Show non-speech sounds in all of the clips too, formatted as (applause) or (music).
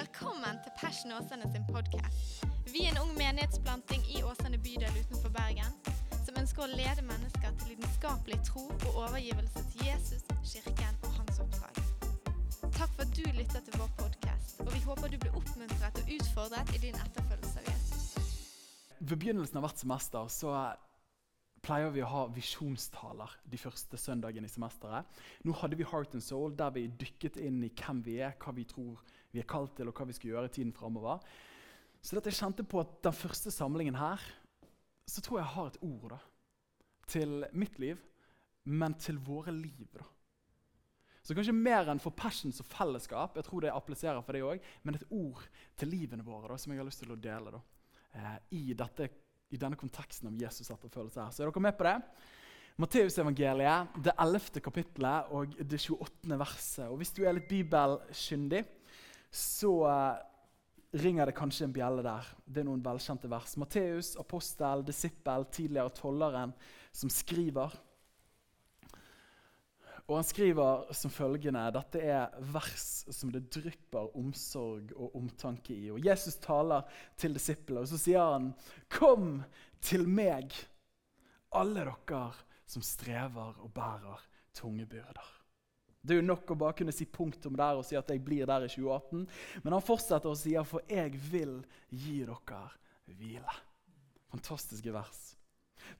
Velkommen til Passion Åsane sin podkast. Vi er en ung menighetsplanting i Åsane bydel utenfor Bergen som ønsker å lede mennesker til lidenskapelig tro og overgivelse til Jesus, kirken og hans oppdrag. Takk for at du lytter til vår podkast, og vi håper du blir oppmuntret og utfordret i din etterfølgelse av Jesus. Ved begynnelsen av hvert semester så pleier vi å ha visjonstaler de første søndagene i semesteret. Nå hadde vi Heart and Soul, der vi dykket inn i hvem vi er, hva vi tror vi er kalt til, og hva vi skal gjøre i tiden framover. Så dette jeg kjente på at den første samlingen her, så tror jeg jeg har et ord da, til mitt liv, men til våre liv. da. Så kanskje mer enn for passions og fellesskap, jeg tror det appliserer for det også, men et ord til livene våre da, som jeg har lyst til å dele da, eh, i, dette, i denne konteksten av Jesus etterfølgelse her. Så er dere med på det? Matteusevangeliet, det 11. kapittelet og det 28. verset. Og Hvis du er litt bibelkyndig, så eh, ringer det kanskje en bjelle der. Det er noen velkjente vers. Matteus, apostel, disippel, tidligere tolleren, som skriver. Og Han skriver som følgende Dette er vers som det drypper omsorg og omtanke i. Og Jesus taler til disiplene, og så sier han, 'Kom til meg, alle dere som strever og bærer tunge byrder'. Det er jo nok å bare kunne si punktum der og si at jeg blir der i 2018. Men han fortsetter å si for jeg vil gi dere hvile. Fantastiske vers.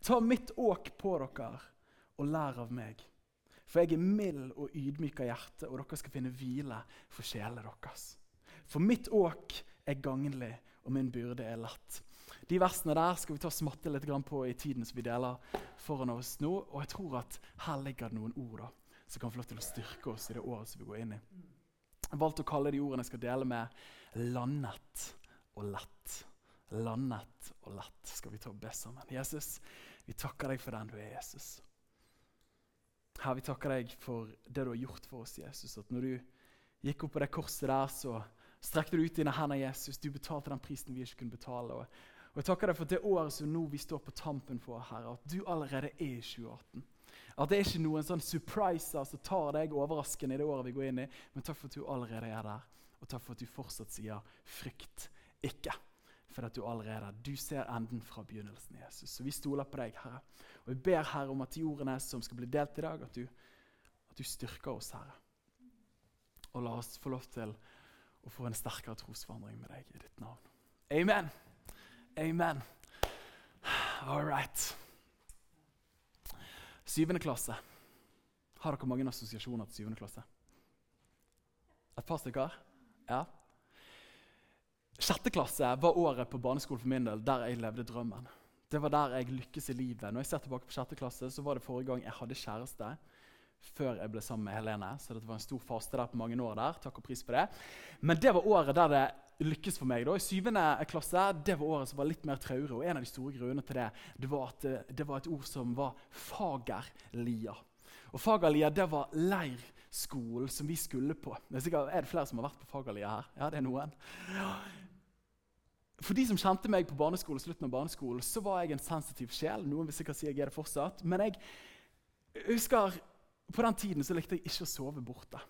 Ta mitt åk på dere og lær av meg. For jeg er mild og ydmyk av hjerte, og dere skal finne hvile for sjelene deres. For mitt åk er gagnlig, og min byrde er lett. De versene der skal vi ta smatte litt på i tiden som vi deler foran oss nå. Og jeg tror at her ligger det noen ord da, som kan få lov til å styrke oss i det året som vi går inn i. Jeg valgte å kalle de ordene jeg skal dele med, 'landet og lett'. Landet og lett skal vi ta og be sammen. Jesus, vi takker deg for den du er, Jesus. Herre, vi takker deg for det du har gjort for oss, Jesus. At når du gikk opp på det korset der, så strekte du ut dine hender, Jesus. Du betalte den prisen vi ikke kunne betale. Og, og jeg takker deg for det året som nå vi står på tampen for, Herre, at du allerede er i 2018. At det er ikke noen sånn surpriser som tar deg overraskende i det året vi går inn i. Men takk for at du allerede er der, og takk for at du fortsatt sier 'frykt ikke'. For at du allerede er der. Du ser enden fra begynnelsen. Jesus. Så vi stoler på deg, Herre. Og vi ber Herre om at de ordene som skal bli delt i dag, at du, at du styrker oss, Herre. Og la oss få lov til å få en sterkere trosforandring med deg i ditt navn. Amen. Amen. All right. Syvende klasse. Har dere mange assosiasjoner til syvende klasse? Et par stykker? Ja. Sjette klasse var året på barneskolen for min del der jeg levde drømmen. Det var der jeg lykkes i livet. Når jeg ser tilbake på sjette klasse, så var det forrige gang jeg hadde kjæreste. Før jeg ble sammen med Helene. Så det var en stor faste der på mange år. der. Takk og pris for det. Men det var året der det lykkes for meg. da. I syvende klasse det var året som var litt mer traurig. Og en av de store grunnene til det det var at det, det var et ord som var fagerlia. Og Fagerlia det var leirskolen som vi skulle på. Det er, sikkert, er det flere som har vært på Fagerlia her? Ja, det er noen. For de som kjente meg på barneskolen, slutten av barneskolen, så var jeg en sensitiv sjel. Noen vil sikkert si jeg er det fortsatt. Men jeg husker på den tiden så likte jeg ikke å sove borte.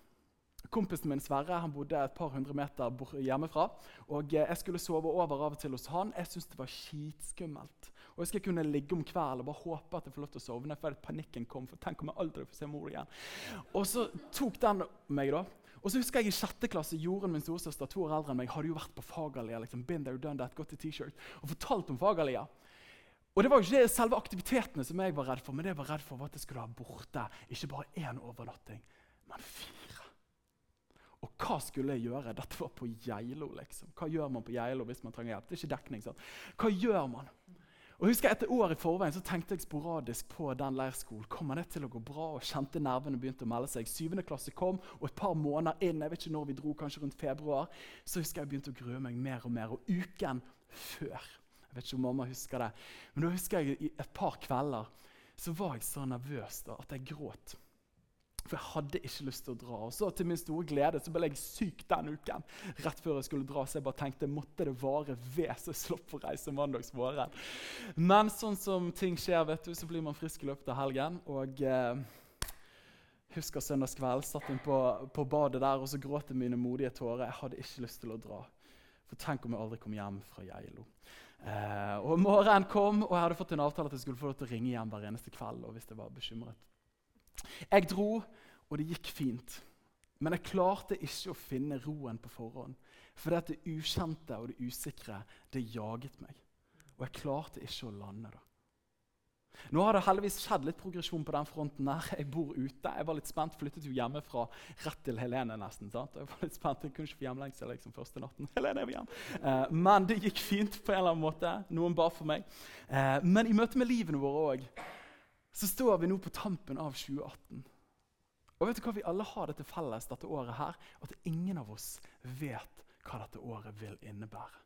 Kompisen min Sverre han bodde et par hundre meter hjemmefra. og Jeg skulle sove over av og til hos han. Jeg syntes det var skitskummelt. Og Jeg skulle kunne ligge om kvelden og bare håpe at jeg får lov til å sovne. før panikken kom, for tenk om jeg aldri får se mor igjen. Og så tok den meg, da. Og så husker jeg I sjette klasse Jorunn, min storesøster, to år eldre enn meg, hadde jo vært på Fagerlia. Liksom, been there, done that, gått i t-shirt, og fortalt om Fagerlia. Og Det var jo ikke selve aktivitetene som jeg var redd for, men det jeg var redd for var at jeg skulle ha borte ikke bare én overnatting, men fire. Og hva skulle jeg gjøre? Dette var på Geilo. liksom. Hva gjør man på Geilo hvis man trenger hjelp? Det er ikke dekning. sant? Hva gjør man? Og husker jeg Etter år i forveien så tenkte jeg sporadisk på den leirskolen. Kommer det til å gå bra? Og Kjente nervene begynte å melde seg. Syvende klasse kom, og et par måneder inn, jeg vet ikke når vi dro, kanskje rundt februar, så husker jeg begynte å grue meg mer og mer. Og uken før jeg vet ikke om mamma husker det. Men da husker jeg i et par kvelder så var jeg så nervøs da, at jeg gråt. For jeg hadde ikke lyst til å dra. Og så til min store glede så ble jeg syk den uken. rett før jeg skulle dra, Så jeg bare tenkte måtte det vare ved så jeg slapp å reise mandagsmorgen. Men sånn som ting skjer, vet du, så blir man frisk i løpet av helgen. Og eh, husker søndagskveld. Satt inn på, på, badet der, og så gråt mine modige tårer. Jeg hadde ikke lyst til å dra. For tenk om jeg aldri kom hjem fra Geilo. Eh, og Morgenen kom, og jeg hadde fått en avtale at jeg skulle få lov til å ringe hjem hver eneste kveld. og hvis jeg var bekymret. Jeg dro, og det gikk fint. Men jeg klarte ikke å finne roen på forhånd. For det ukjente og det usikre det jaget meg. Og jeg klarte ikke å lande. da. Nå har det heldigvis skjedd litt progresjon på den fronten. der. Jeg bor ute. Jeg var litt spent, Flyttet jo hjemmefra rett til Helene nesten. sant? Jeg var litt spent, jeg kunne ikke få hjemlengsel liksom, første natten. (laughs) Helene er hjem. Eh, men det gikk fint på en eller annen måte. Noen ba for meg. Eh, men i møte med livene våre òg så står vi nå på tampen av 2018. Og vet du hva Vi alle har det til felles dette året her, at ingen av oss vet hva dette året vil innebære.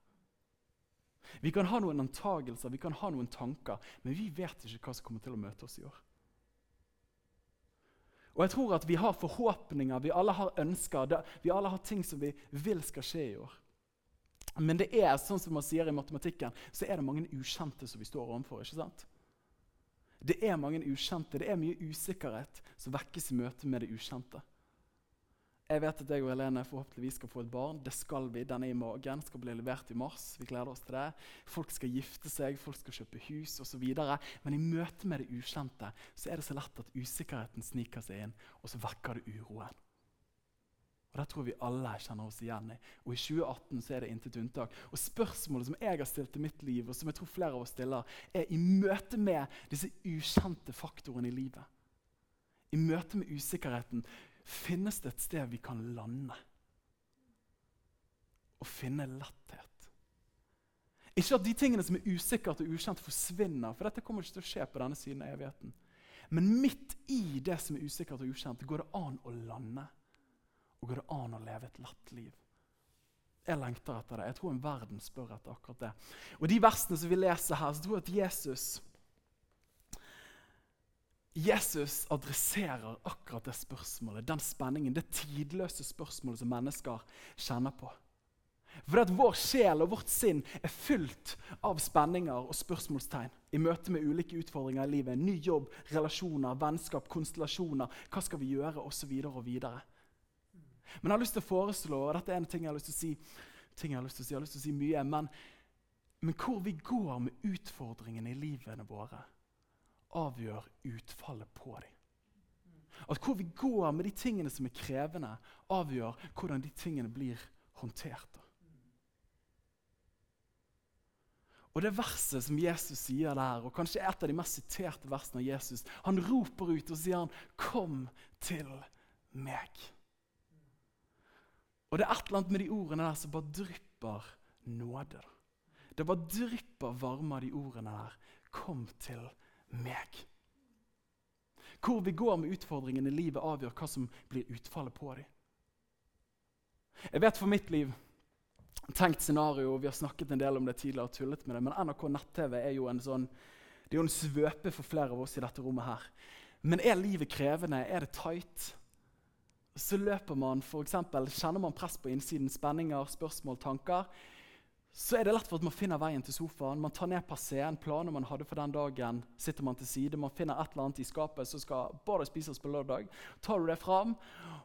Vi kan ha noen antagelser, vi kan ha noen tanker, men vi vet ikke hva som kommer til å møte oss i år. Og jeg tror at Vi har forhåpninger, vi alle har ønsker, vi alle har ting som vi vil skal skje i år. Men det er sånn som man sier i matematikken, så er det mange ukjente som vi står overfor. ikke sant? Det er mange ukjente, det er mye usikkerhet som vekkes i møte med det ukjente. Jeg vet at jeg og Helene forhåpentligvis skal få et barn. Det skal vi. Den er i magen. Skal bli levert i mars. Vi gleder oss til det. Folk skal gifte seg, folk skal kjøpe hus osv. Men i møte med det ukjente så er det så lett at usikkerheten sniker seg inn, og så vekker det uroen. Og Det tror vi alle kjenner oss igjen i. Og I 2018 så er det intet unntak. Og Spørsmålet som jeg har stilt i mitt liv, og som jeg tror flere av oss stiller, er i møte med disse ukjente faktorene i livet. I møte med usikkerheten Finnes det et sted vi kan lande og finne letthet? Ikke at de tingene som er usikkert og ukjent, forsvinner, for dette kommer ikke til å skje på denne siden av evigheten. Men midt i det som er usikkert og ukjent, går det an å lande. Og går det an å leve et lett liv. Jeg lengter etter det. Jeg tror en verden spør etter akkurat det. Og de versene som vi leser her, så tror jeg at Jesus Jesus adresserer akkurat det spørsmålet, den spenningen, det tidløse spørsmålet som mennesker kjenner på. For at Vår sjel og vårt sinn er fylt av spenninger og spørsmålstegn i møte med ulike utfordringer i livet. Ny jobb, relasjoner, vennskap, konstellasjoner. Hva skal vi gjøre? Og så videre og videre. Men jeg har lyst til å foreslå, og dette er en ting jeg har lyst til å si, ting jeg har lyst til å si, jeg har lyst til å si mye, men, men hvor vi går med utfordringene i livene våre avgjør utfallet på dem. At hvor vi går med de tingene som er krevende, avgjør hvordan de tingene blir håndtert. Og Det verset som Jesus sier der, og kanskje et av de mest siterte versene av Jesus, han roper ut og sier han, 'Kom til meg'. Og Det er et eller annet med de ordene der som bare drypper nåde. Det bare drypper varme av de ordene der. 'Kom til meg'. Hvor vi går med utfordringene i livet, avgjør hva som blir utfallet på dem. Jeg vet for mitt liv tenkt scenario, vi har snakket en del om det tidligere, og tullet med det, men NRK nett-TV er jo en sånn, det er jo en svøpe for flere av oss i dette rommet her. Men er livet krevende? Er det tight? Så løper man f.eks. Kjenner man press på innsiden? Spenninger, spørsmål, tanker? så er det lett for at man finner veien til sofaen. Man tar ned passeen, planer man hadde for den dagen, sitter man til side. Man finner et eller annet i skapet som skal bare spises på lørdag. Tar du det fram,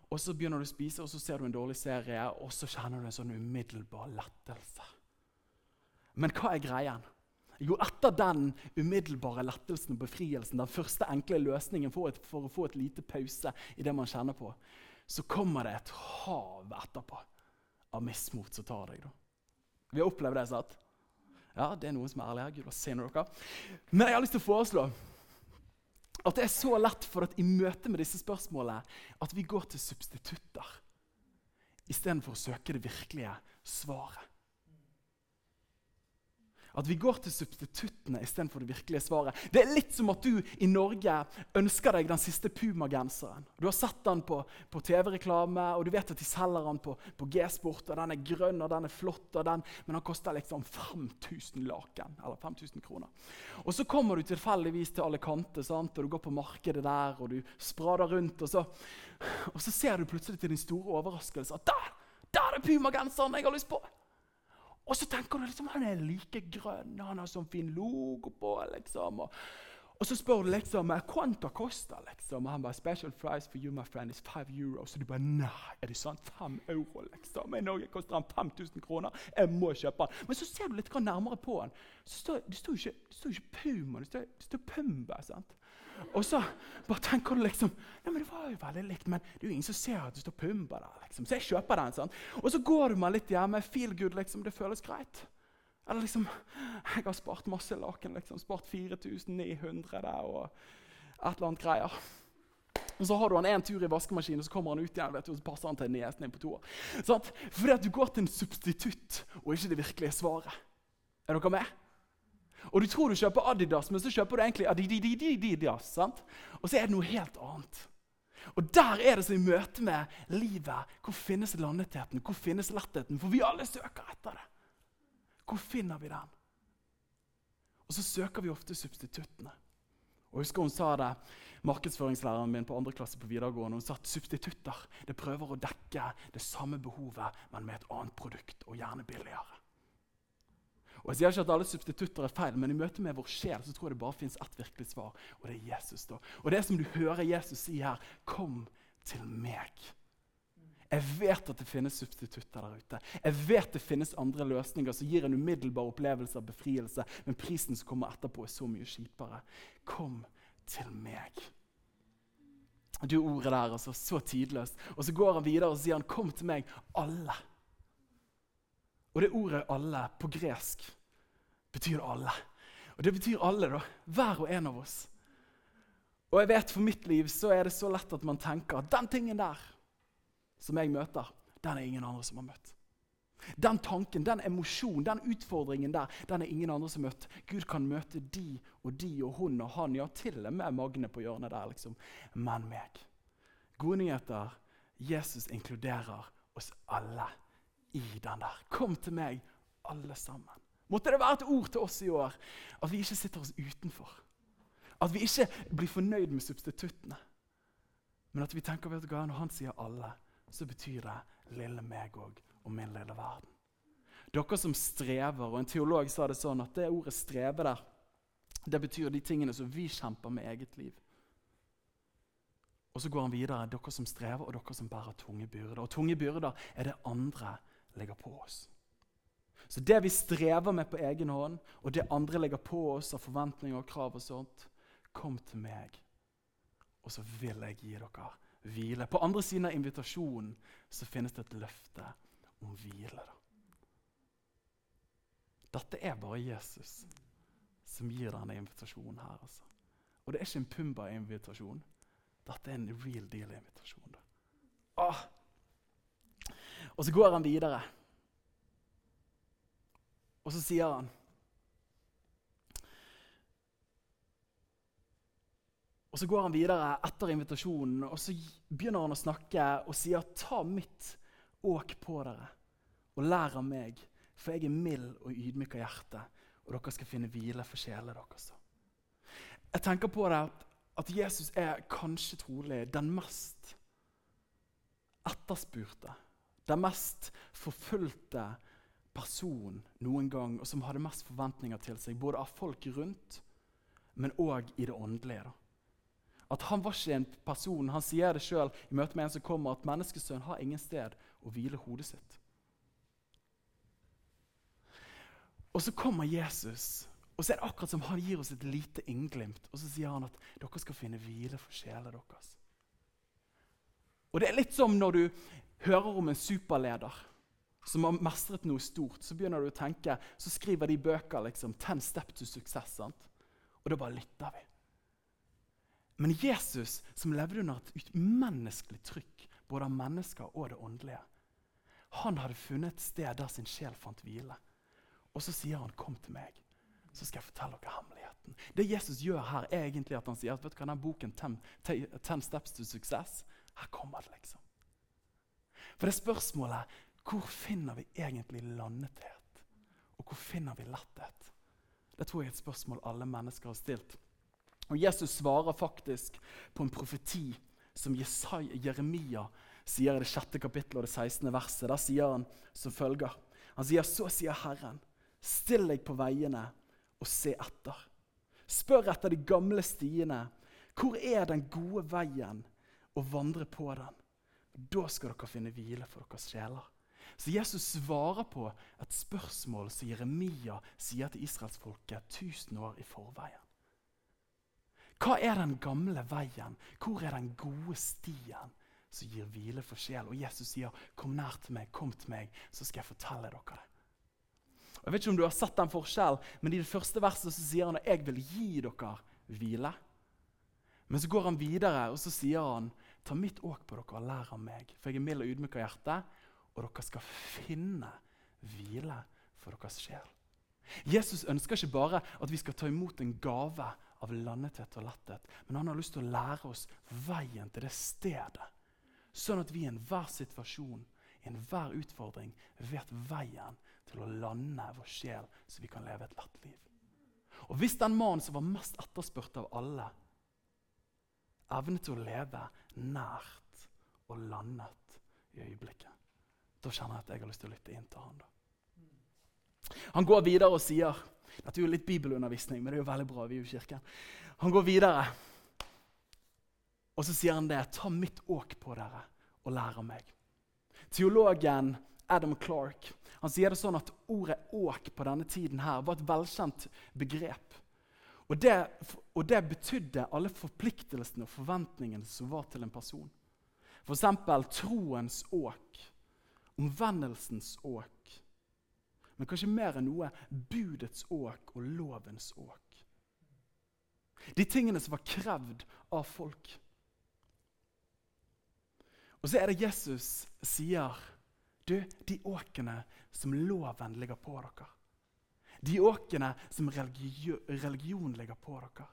og så begynner du å spise, og så ser du en dårlig serie, og så kjenner du en sånn umiddelbar lettelse. Men hva er greien? Jo, etter den umiddelbare lettelsen og befrielsen, den første enkle løsningen for, et, for å få et lite pause i det man kjenner på, så kommer det et hav etterpå av mismot som tar deg. da. Vi har opplevd det. sant? Ja, Det er noen som er ærlig her. Gud velsigne dere. Men jeg har lyst til å foreslå at det er så lett for at i møte med disse spørsmålene at vi går til substitutter istedenfor å søke det virkelige svaret. At vi går til substituttene istedenfor det virkelige svaret. Det er litt som at du i Norge ønsker deg den siste Puma-genseren. Du har sett den på, på TV-reklame, og du vet at de selger den på, på G-sport. og Den er grønn og den er flott, den, men den koster liksom 5000 laken. Eller 5000 kroner. Og Så kommer du tilfeldigvis til Alicante, sant? og du går på markedet der og du sprader rundt. Og så, og så ser du plutselig til din store overraskelse at der, der er Puma-genseren jeg har lyst på! Og så tenker du liksom han er like grønn, han har sånn fin logo på. liksom. Og, Og så spør du liksom «Quanta koster liksom? Og han bare 'Special price for you, my friend, is five euro.' Så du bare 'Nei, er det sant? Fem euro, liksom? I Norge koster han 5000 kroner. Jeg må kjøpe han.' Men så ser du litt nærmere på han. Så står, det står jo ikke, ikke Puma, det står, det står Pumba. sant? Og så bare tenker du liksom Nei, men det var jo veldig likt, men det er jo ingen som ser at det står Pumba der. liksom. Så jeg kjøper den. sånn. Og så går du meg litt hjemme. Feel good, liksom. Det føles greit. Eller liksom Jeg har spart masse laken. liksom, Spart 4900 der og et eller annet greier. Og Så har du han en tur i vaskemaskinen, og så kommer han ut igjen vet du, og så passer han til niesen din på toa. Sånn? Fordi at du går til en substitutt og ikke det virkelige svaret. Er dere med? Og du tror du kjøper Adidas, men så kjøper du egentlig Adidas. sant? Og så er det noe helt annet. Og Der er det som i møte med livet. Hvor finnes landetheten? Hvor finnes lettheten? For vi alle søker etter det. Hvor finner vi den? Og så søker vi ofte substituttene. Og husker Hun sa det, markedsføringslæreren min på andre klasse på videregående. Hun sa at substitutter det prøver å dekke det samme behovet, men med et annet produkt, og gjerne billigere. Og Jeg sier ikke at alle substitutter er feil, men i møte med vår sjel så tror jeg det bare fins ett virkelig svar, og det er Jesus. da. Og det som du hører Jesus si her, 'Kom til meg'. Jeg vet at det finnes substitutter der ute. Jeg vet det finnes andre løsninger som gir en umiddelbar opplevelse av befrielse, men prisen som kommer etterpå, er så mye kjipere. Kom til meg. Du ordet der, altså, så tidløst. Og så går han videre og sier han, 'Kom til meg, alle'. Og det ordet 'alle' på gresk betyr alle. Og det betyr alle, da. Hver og en av oss. Og jeg vet For mitt liv så er det så lett at man tenker at den tingen der som jeg møter, den er ingen andre som har møtt. Den tanken, den emosjonen, den utfordringen der, den er ingen andre som har møtt. Gud kan møte de og de og hun og han, ja, til og med Magne på hjørnet der, liksom. Men meg. Gode nyheter. Jesus inkluderer oss alle i den der. Kom til meg, alle sammen. Måtte det være et ord til oss i år at vi ikke sitter oss utenfor. At vi ikke blir fornøyd med substituttene. Men at vi tenker vet du når han sier alle, så betyr det lille meg òg og min lille verden. Dere som strever, og En teolog sa det sånn at det ordet 'streve' der, det betyr de tingene som vi kjemper med eget liv. Og så går han videre. Dere som strever, og dere som bærer tunge byrder. Og tunge byrder er det andre legger på oss. Så det vi strever med på egen hånd, og det andre legger på oss av forventninger og krav og sånt, kom til meg, og så vil jeg gi dere hvile. På andre siden av invitasjonen så finnes det et løfte om hvile. Da. Dette er bare Jesus som gir denne invitasjonen her. Altså. Og det er ikke en Pumba-invitasjon. Dette er en real deal-invitasjon. Og så går han videre. Og så sier han Og Så går han videre etter invitasjonen og så begynner han å snakke og sier ta mitt åk på dere og lær av meg, for jeg er mild og ydmyk av hjerte, og dere skal finne hvile for sjelene deres. Jeg tenker på det at, at Jesus er kanskje trolig den mest etterspurte, den mest forfulgte person noen gang, og som hadde mest forventninger til seg, både av folk rundt, men òg i det åndelige. da. At han var ikke en person. Han sier det sjøl i møte med en som kommer, at menneskesønnen har ingen sted å hvile hodet sitt. Og så kommer Jesus, og så er det akkurat som han gir oss et lite innglimt. Og så sier han at dere skal finne hvile for sjelene deres. Og det er litt som når du hører om en superleder som har mestret noe stort. Så begynner du å tenke, så skriver de bøker liksom, 'Ten step to success'. Sant? Og da bare lytter vi. Men Jesus, som levde under et umenneskelig trykk, både av mennesker og det åndelige, han hadde funnet et sted der sin sjel fant hvile. Og så sier han, 'Kom til meg, så skal jeg fortelle dere hemmeligheten'. Det Jesus gjør her, er egentlig at han sier at vet du hva, den boken, ten, ten Steps to Success', her kommer det, liksom. For det spørsmålet hvor finner vi egentlig landethet? Og hvor finner vi letthet? Det tror jeg er et spørsmål alle mennesker har stilt. Og Jesus svarer faktisk på en profeti som Jesai, Jeremia sier i det sjette kapittelet og det 16. verset. Der sier han som følger. Han sier, så sier Herren, still deg på veiene og se etter. Spør etter de gamle stiene. Hvor er den gode veien, og vandre på den? Da skal dere finne hvile for deres sjeler. Så Jesus svarer på et spørsmål som Jeremia sier til israelsfolket 1000 år i forveien. Hva er den gamle veien? Hvor er den gode stien som gir hvile for sjel? Og Jesus sier, 'Kom nær til meg, kom til meg, så skal jeg fortelle dere det'. Og jeg vet ikke om du har sett den forskjellen, men I det første verset så sier han at 'jeg vil gi dere hvile'. Men så går han videre og så sier han, 'Ta mitt åk på dere og lær av meg', for jeg er mild og ydmyk av hjerte, og dere skal finne hvile for deres sjel. Jesus ønsker ikke bare at vi skal ta imot en gave av landethet og letthet, men han har lyst til å lære oss veien til det stedet, sånn at vi i enhver situasjon, i enhver utfordring, vet veien til å lande vår sjel, så vi kan leve et lett liv. Og Hvis den mannen som var mest etterspurt av alle, evnet til å leve nært og landet i øyeblikket, da kjenner jeg at jeg har lyst til å lytte inn til han. da. Han går videre og sier Dette er jo litt bibelundervisning, men det er jo veldig bra. vi er jo kirken. Han går videre, og så sier han det. Ta mitt åk på dere og lær av meg. Teologen Adam Clark han sier det sånn at ordet 'åk' på denne tiden her var et velkjent begrep. Og det, og det betydde alle forpliktelsene og forventningene som var til en person. F.eks. troens åk, omvendelsens åk. Men kanskje mer enn noe budets åk og lovens åk. De tingene som var krevd av folk. Og så er det Jesus sier du, de åkene som loven ligger på dere. De åkene som religion ligger på dere.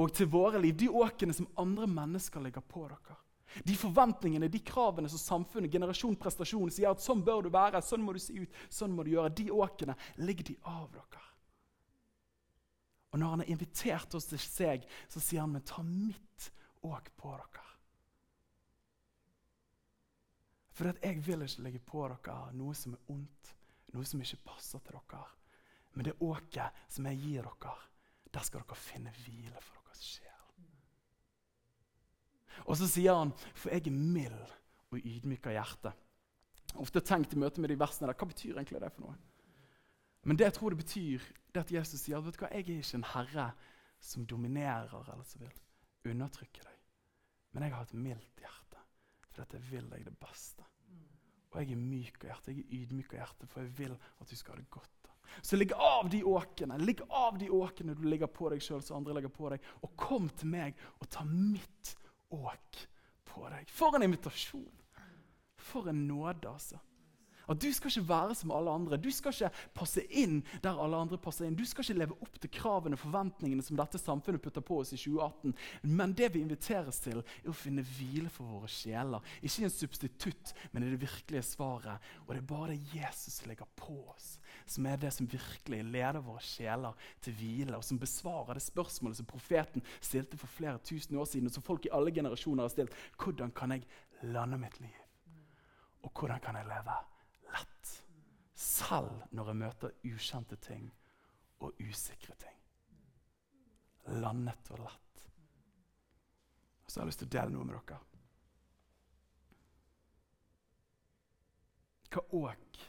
Og til våre liv, de åkene som andre mennesker ligger på dere. De forventningene, de kravene som samfunnet, generasjon, prestasjon sier at sånn bør du være, sånn må du se ut, sånn må du gjøre. De åkene ligger de av dere. Og når han har invitert oss til seg, så sier han men ta mitt åk på dere. For jeg vil ikke legge på dere noe som er ondt, noe som ikke passer til dere. Men det åket som jeg gir dere, der skal dere finne hvile for deres sjel. Og så sier han, for jeg er mild og ydmyk av hjerte. Ofte tenkt i møte med de versene der, Hva betyr egentlig det for noe? Men det jeg tror det betyr, det at Jesus sier vet du hva, jeg er ikke en herre som dominerer eller som vil undertrykke deg. Men jeg har et mildt hjerte, for dette vil jeg det beste. Og jeg er myk av hjerte, jeg er ydmyk av hjerte, for jeg vil at du skal ha det godt. Så legg av de åkene legg av de åkene du ligger på deg sjøl, som andre legger på deg, og kom til meg og ta mitt åk på deg. For en invitasjon! For en nåde, altså. At du skal ikke være som alle andre. Du skal ikke passe inn der alle andre passer inn. Du skal ikke leve opp til kravene og forventningene som dette samfunnet putter på oss i 2018. Men det vi inviteres til, er å finne hvile for våre sjeler. Ikke en substitutt, men i det virkelige svaret. Og det er bare det Jesus legger på oss, som er det som virkelig leder våre sjeler til hvile, og som besvarer det spørsmålet som profeten stilte for flere tusen år siden, og som folk i alle generasjoner har stilt. Hvordan kan jeg lande mitt liv? Og hvordan kan jeg leve? lett. Selv når jeg møter ukjente ting og usikre ting. Landet og lett. Så jeg har lyst til å dele noe med dere. Hva òg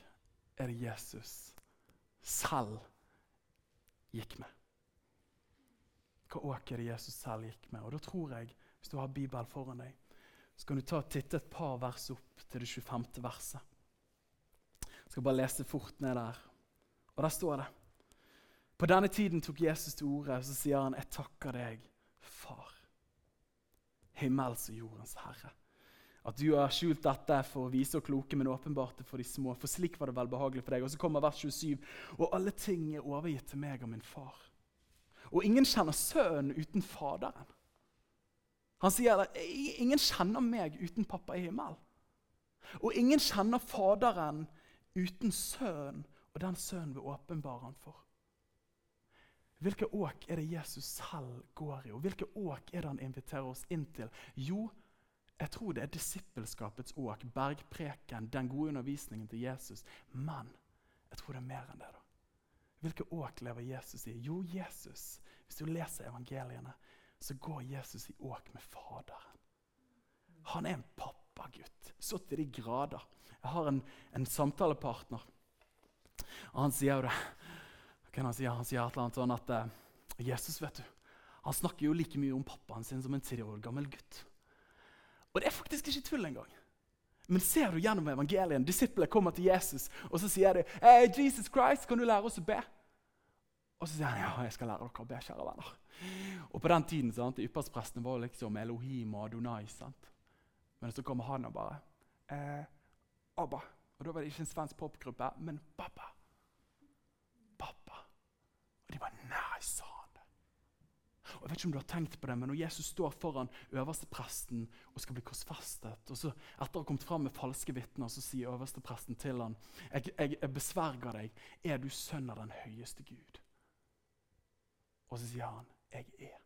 er det Jesus selv gikk med? Hva åk er det Jesus selv gikk med? Og da tror jeg, Hvis du har Bibelen foran deg, så kan du ta og titte et par vers opp til det 25. verset. Jeg skal bare lese fort ned der. Og der står det. På denne tiden tok Jesus til orde, så sier han, 'Jeg takker deg, Far, himmels og jordens Herre.' At du har skjult dette for å vise og kloke, men åpenbart for de små. For slik var det velbehagelig for deg. Og så kommer vers 27. Og alle ting er overgitt til meg og min far. Og ingen kjenner Sønnen uten Faderen. Han sier at ingen kjenner meg uten pappa i himmelen. Og ingen kjenner Faderen uten sønnen, og den sønnen vil åpenbare han for. Hvilke åk er det Jesus selv går i, og hvilke åk er det han inviterer oss inn til? Jo, jeg tror det er disippelskapets åk, bergpreken, den gode undervisningen til Jesus. Men jeg tror det er mer enn det. da. Hvilke åk lever Jesus i? Jo, Jesus, hvis du leser evangeliene, så går Jesus i åk med Faderen. Han er en pappagutt, så til de grader. Jeg har en, en samtalepartner, og han sier jo det. Hva han si? Han sier et eller annet sånn at uh, Jesus vet du, han snakker jo like mye om pappaen sin som en tre år gammel gutt. Og det er faktisk ikke tull engang. Men ser du gjennom evangelien, disiplene kommer til Jesus, og så sier de hey, Jesus Christ, kan du lære oss å be? Og så sier han ja, jeg skal lære dere å be, kjære venner. Og på den tiden sant, yppersteprestene var liksom Elohim og Adonai. sant? Men så kommer han og bare eh, Abba. Og da var det ikke en svensk popgruppe, men pappa. Pappa. Og de bare Nei, sa. Og jeg vet ikke om du har tenkt på det, men Når Jesus står foran øverstepresten og skal bli korsfestet, og så etter å ha kommet fram med falske vitner, så sier øverstepresten til ham jeg, jeg, jeg besverger deg, er du sønn av den høyeste Gud? Og så sier han, jeg er.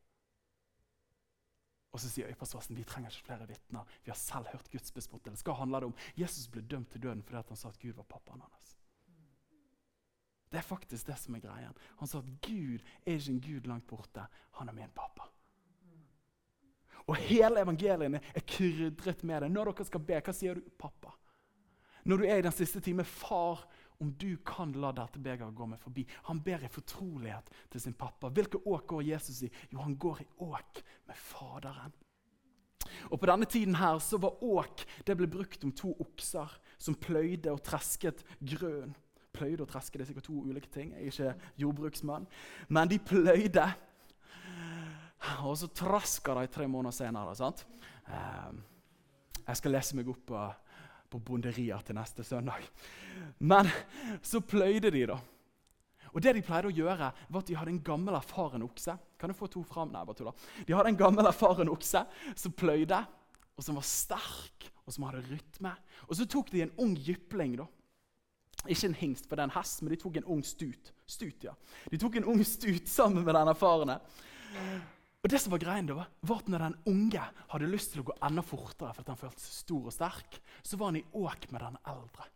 Og så sier øverstepresten vi trenger ikke flere vitner. Vi har selv hørt Guds bespottelse. Hva handler det om? Jesus ble dømt til døden fordi han sa at Gud var pappaen hans. Det er faktisk det som er greien. Han sa at Gud er ikke en Gud langt borte. Han er min pappa. Og hele evangeliene er krydret med det. Når dere skal be, hva sier du? Pappa. Når du er i den siste time, far, om du kan la dette begeret gå meg forbi. Han ber i fortrolighet til sin pappa. Hvilke åk går Jesus i? Jo, han går i åk med Faderen. Og På denne tiden her så var åk det ble brukt om to okser som pløyde og tresket grønn pløyde og treske. Det er sikkert to ulike ting. Jeg er ikke jordbruksmann. Men de pløyde. Og så traska de tre måneder senere. sant? Ehm, jeg skal lese meg opp på, på bonderier til neste søndag. Men så pløyde de, da. Og det De pleide å gjøre, var at de hadde en gammel, erfaren okse. Kan du få to fram? Nei, bare tuller. De hadde en gammel, erfaren okse som pløyde, og som var sterk, og som hadde rytme. Og så tok de en ung jypling. da, ikke en hingst, for det er en hest, men de tok en ung stut. Stut, ja. De tok en ung stut sammen med den erfarne. Og det som var greien da, var at når den unge hadde lyst til å gå enda fortere, for at han følte seg stor og sterk, så var han i åk med den eldre.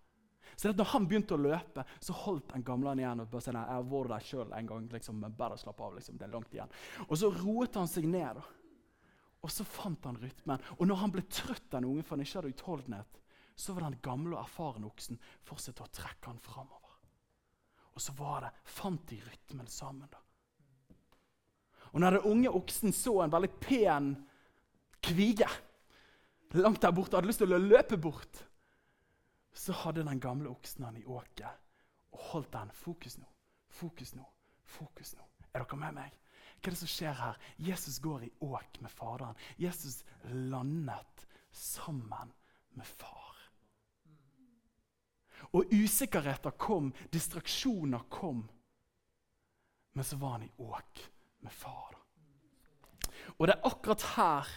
Så når han begynte å løpe, så holdt den gamle han igjen. og bare sa, jeg har vært der selv en gang, liksom, men bare slapp av, liksom, det er langt igjen. Og så roet han seg ned. Og så fant han rytmen. Og når han ble trøtt, den unge, for han ikke hadde utholdenhet, så var den gamle og erfarne oksen fortsatt å trekke han framover. Og så var det, fant de rytmen sammen. da. Og når den unge oksen så en veldig pen kvige langt der borte, hadde lyst til å løpe bort, så hadde den gamle oksen han i åket og holdt den. Fokus nå, fokus nå, fokus nå. Er dere med meg? Hva er det som skjer her? Jesus går i åk med Faderen. Jesus landet sammen med far. Og usikkerheter kom, distraksjoner kom. Men så var han i åk med far. Og det er akkurat her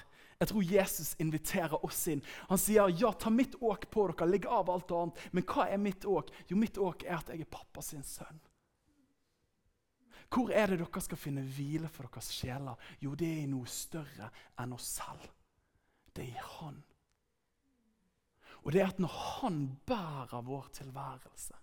jeg tror Jesus inviterer oss inn. Han sier ja, ta mitt åk på dere, legg av alt annet. Men hva er mitt åk? Jo, mitt åk er at jeg er pappa sin sønn. Hvor er det dere skal finne hvile for deres sjeler? Jo, det er i noe større enn oss selv. Det er i Han. Og det er at når han bærer vår tilværelse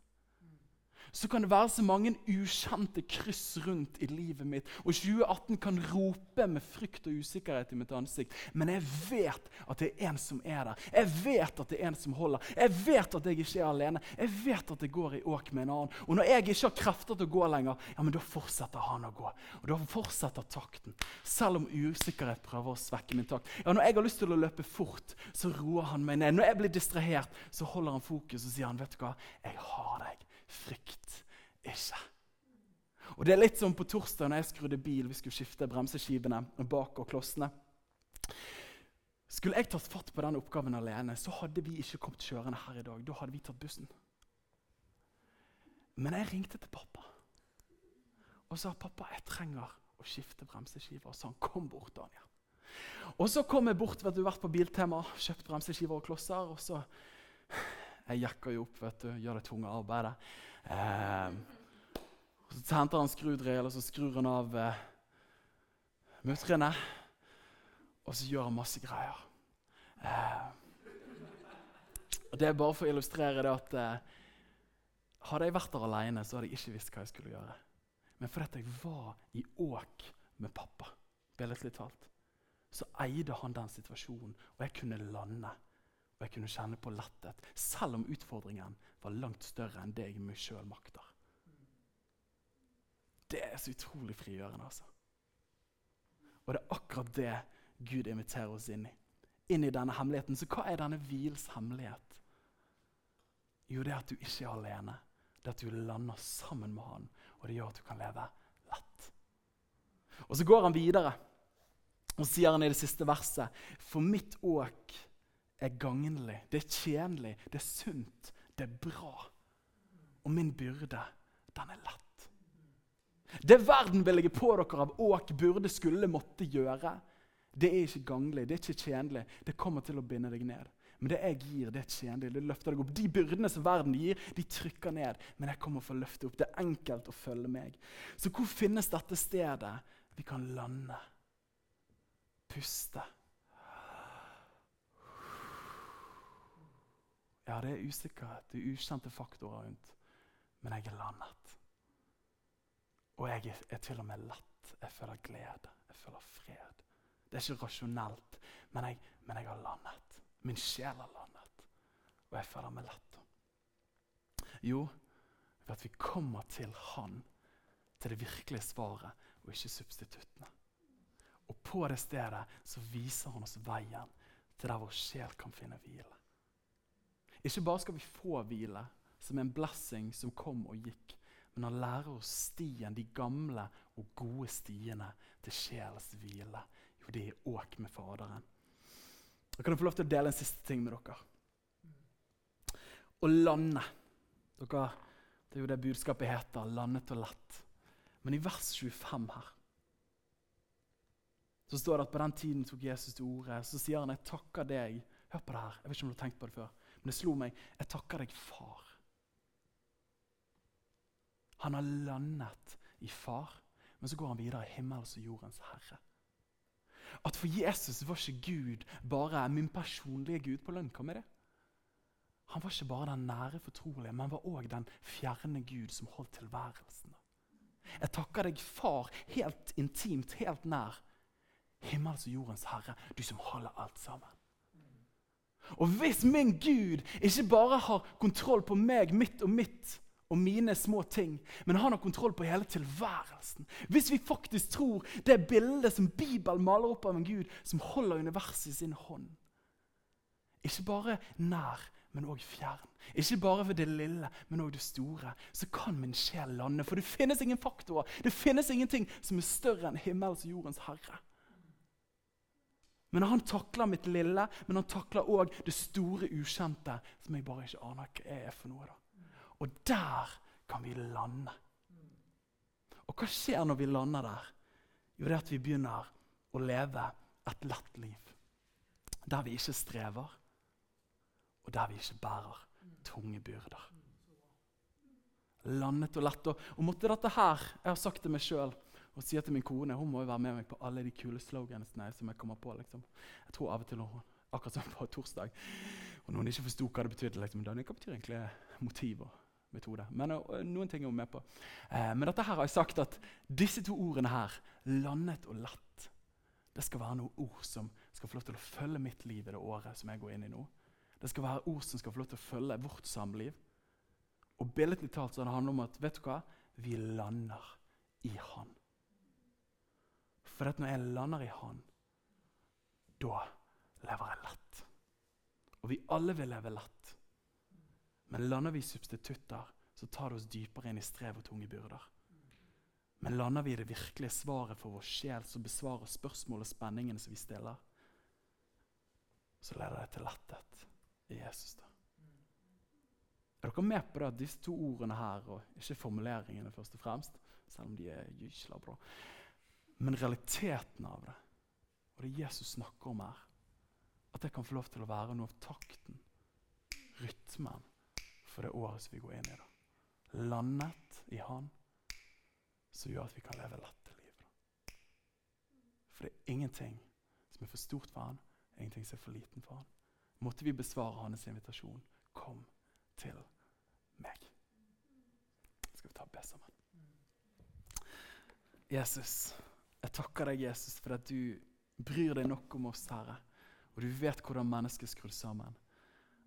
så kan det være så mange ukjente kryss rundt i livet mitt. Og 2018 kan rope med frykt og usikkerhet i mitt ansikt. Men jeg vet at det er en som er der. Jeg vet at det er en som holder. Jeg vet at jeg ikke er alene. Jeg vet at det går i åk med en annen. Og når jeg ikke har krefter til å gå lenger, ja, men da fortsetter han å gå. Og da fortsetter takten. Selv om usikkerhet prøver å svekke min takt. Ja, Når jeg har lyst til å løpe fort, så roer han meg ned. Når jeg blir distrahert, så holder han fokus og sier han, vet du hva, jeg har deg frykt ikke. Og Det er litt som på torsdag når jeg skrudde bil. Vi skulle skifte bremseskivene bak og klossene. Skulle jeg tatt fatt på den oppgaven alene, så hadde vi ikke kommet kjørende her i dag. Da hadde vi tatt bussen. Men jeg ringte til pappa og sa pappa, jeg trenger å skifte bremseskiver. Og så han kom bort, Daniel. Og så kom jeg bort, vet du, vært på Biltema, kjøpt bremseskiver og klosser. og så jeg jakker jo opp, vet du, gjør det tunge arbeidet. Eh, så henter han skrudrill, og så skrur han av eh, mutterne. Og så gjør han masse greier. Eh, og Det er bare for å illustrere det at eh, hadde jeg vært der alene, så hadde jeg ikke visst hva jeg skulle gjøre. men fordi jeg var i åk med pappa. Billedlig talt. Så eide han den situasjonen, og jeg kunne lande. Og jeg kunne kjenne på letthet, selv om utfordringen var langt større enn det jeg meg sjøl makter. Det er så utrolig frigjørende, altså. Og det er akkurat det Gud inviterer oss inn i. Inn i denne hemmeligheten. Så hva er denne hvils hemmelighet? Jo, det er at du ikke er alene. Det er at du lander sammen med han, og det gjør at du kan leve lett. Og Så går han videre og sier han i det siste verset For mitt åk er gagnlig, det er tjenlig, det er sunt, det er bra. Og min byrde, den er lett. Det verden vil legge på dere av åk, burde, skulle, måtte gjøre, det er ikke gagnlig, det er ikke tjenlig. Det kommer til å binde deg ned. Men det jeg gir, det er tjenlig. Det løfter deg opp. De byrdene som verden gir, de trykker ned. Men jeg kommer for å løfte opp. Det er enkelt å følge meg. Så hvor finnes dette stedet vi kan lande? Puste. Ja, det er usikkerhet, det er ukjente faktorer rundt. Men jeg er landet. Og jeg er til og med lett. Jeg føler glede. Jeg føler fred. Det er ikke rasjonelt, men jeg, men jeg har landet. Min sjel har landet. Og jeg føler meg lett. Jo, ved at vi kommer til Han, til det virkelige svaret, og ikke substituttene. Og på det stedet så viser han oss veien til der vår sjel kan finne hvile. Ikke bare skal vi få hvile, som en blessing som kom og gikk, men han lærer oss stien, de gamle og gode stiene til sjelens hvile. Jo, det er åk med Faderen. Da kan jeg få lov til å dele en siste ting med dere. Å lande. Dere, det er jo det budskapet heter. Landet og lett. Men i vers 25 her så står det at på den tiden tok Jesus til orde. Så sier han, 'Jeg takker deg.' Hør på det her. Jeg vet ikke om du har tenkt på det før, men det slo meg. 'Jeg takker deg, Far.' Han har landet i far, men så går han videre i himmels og jordens herre. At for Jesus var ikke Gud bare min personlige Gud på lønn. Hva med det? Han var ikke bare den nære fortrolige, men var òg den fjerne Gud som holdt tilværelsen. Jeg takker deg, Far, helt intimt, helt nær. Himmels og jordens Herre, du som holder alt sammen. Og hvis min Gud ikke bare har kontroll på meg, mitt og mitt, og mine små ting, men han har kontroll på hele tilværelsen. Hvis vi faktisk tror det bildet som Bibelen maler opp av en Gud som holder universet i sin hånd Ikke bare nær, men òg fjern. Ikke bare ved det lille, men òg det store. Så kan min sjel lande. For det finnes ingen faktorer. Det finnes ingenting som er større enn himmels og jordens herre. Men Han takler mitt lille, men han takler òg det store, ukjente, som jeg bare ikke aner hva er for noe. da. Og der kan vi lande. Og hva skjer når vi lander der? Jo, det er at vi begynner å leve et lett liv. Der vi ikke strever, og der vi ikke bærer tunge byrder. Landet og lett. Og, og måtte dette her Jeg har sagt det meg sjøl og sier til min kone Hun må jo være med meg på alle de kule slogansene som jeg kommer på. liksom. Jeg tror av og til hun, Akkurat som på torsdag. Og hun ikke forsto hva det betydde, liksom, hva betyr egentlig motiv? Og metode. Men og, noen ting er hun med på. Eh, men dette her har jeg sagt at disse to ordene her, landet og lett, det skal være noen ord som skal få lov til å følge mitt liv i det året som jeg går inn i nå. Det skal være ord som skal få lov til å følge vårt samliv. Og billedlig talt så det handler om at vet du hva? vi lander i Han. For når jeg lander i Han, da lever jeg lett. Og vi alle vil leve lett. Men lander vi substitutter, så tar det oss dypere inn i strev og tunge byrder. Men lander vi i det virkelige svaret for vår sjel, som besvarer spørsmål og spenningene som vi stiller, så leder det til letthet i Jesus. da. Er dere med på det at disse to ordene her, og ikke formuleringene først og fremst, selv om de er gysla bra, men realiteten av det, og det Jesus snakker om her, at det kan få lov til å være noe av takten, rytmen, for det året vi går inn i. da. Landet i Han, som gjør at vi kan leve lette liv. Da. For det er ingenting som er for stort for Han, ingenting som er for liten for Han. Måtte vi besvare hans invitasjon. Kom til meg. Skal vi ta og be sammen? Jesus, jeg takker deg, Jesus, for at du bryr deg nok om oss, Herre. Og du vet hvordan mennesket er skrudd sammen.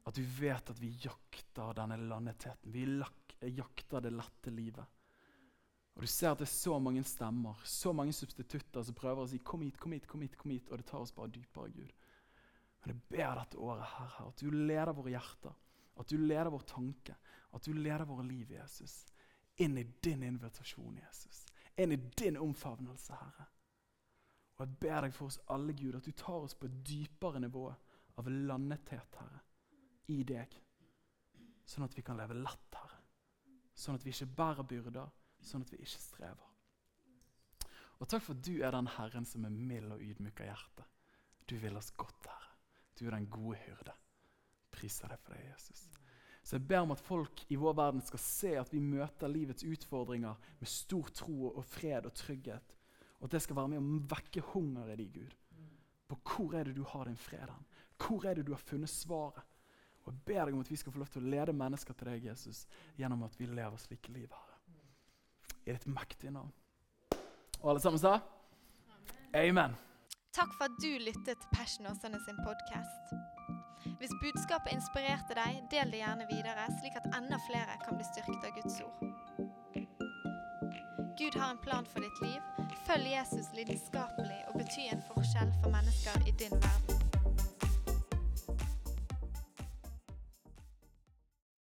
At du vet at vi jakter denne landetheten. Vi jakter det lette livet. Og Du ser at det er så mange stemmer, så mange substitutter som prøver å si 'kom hit, kom hit', kom hit, kom hit, og det tar oss bare dypere, Gud. Men jeg ber dette året her, her, at du leder våre hjerter, at du leder vår tanke, at du leder våre liv, Jesus, inn i din invitasjon, Jesus. Inn i din omfavnelse, Herre. Og jeg ber deg for oss alle, Gud, at du tar oss på et dypere nivå av landethet, Herre, i deg. Sånn at vi kan leve lett, Herre. Sånn at vi ikke bærer byrder, sånn at vi ikke strever. Og takk for at du er den Herren som er mild og ydmyk av hjerte. Du vil oss godt, Herre. Du er den gode hyrde. Priser deg for det, Jesus. Så jeg ber om at folk i vår verden skal se at vi møter livets utfordringer med stor tro og fred og trygghet. Og at det skal være med å vekke hunger i de, Gud. På hvor er det du har din fred hen? Hvor er det du har funnet svaret? Og jeg ber deg om at vi skal få lov til å lede mennesker til deg, Jesus, gjennom at vi lever slike liv, Herre. I ditt mektige navn. Og alle sammen sa? Amen. Takk for at du lyttet til Passion Åsane sin podkast. Hvis budskapet inspirerte deg, del det gjerne videre, slik at enda flere kan bli styrket av Guds ord. Gud har en plan for ditt liv. Følg Jesus lidenskapelig og bety en forskjell for mennesker i din verden.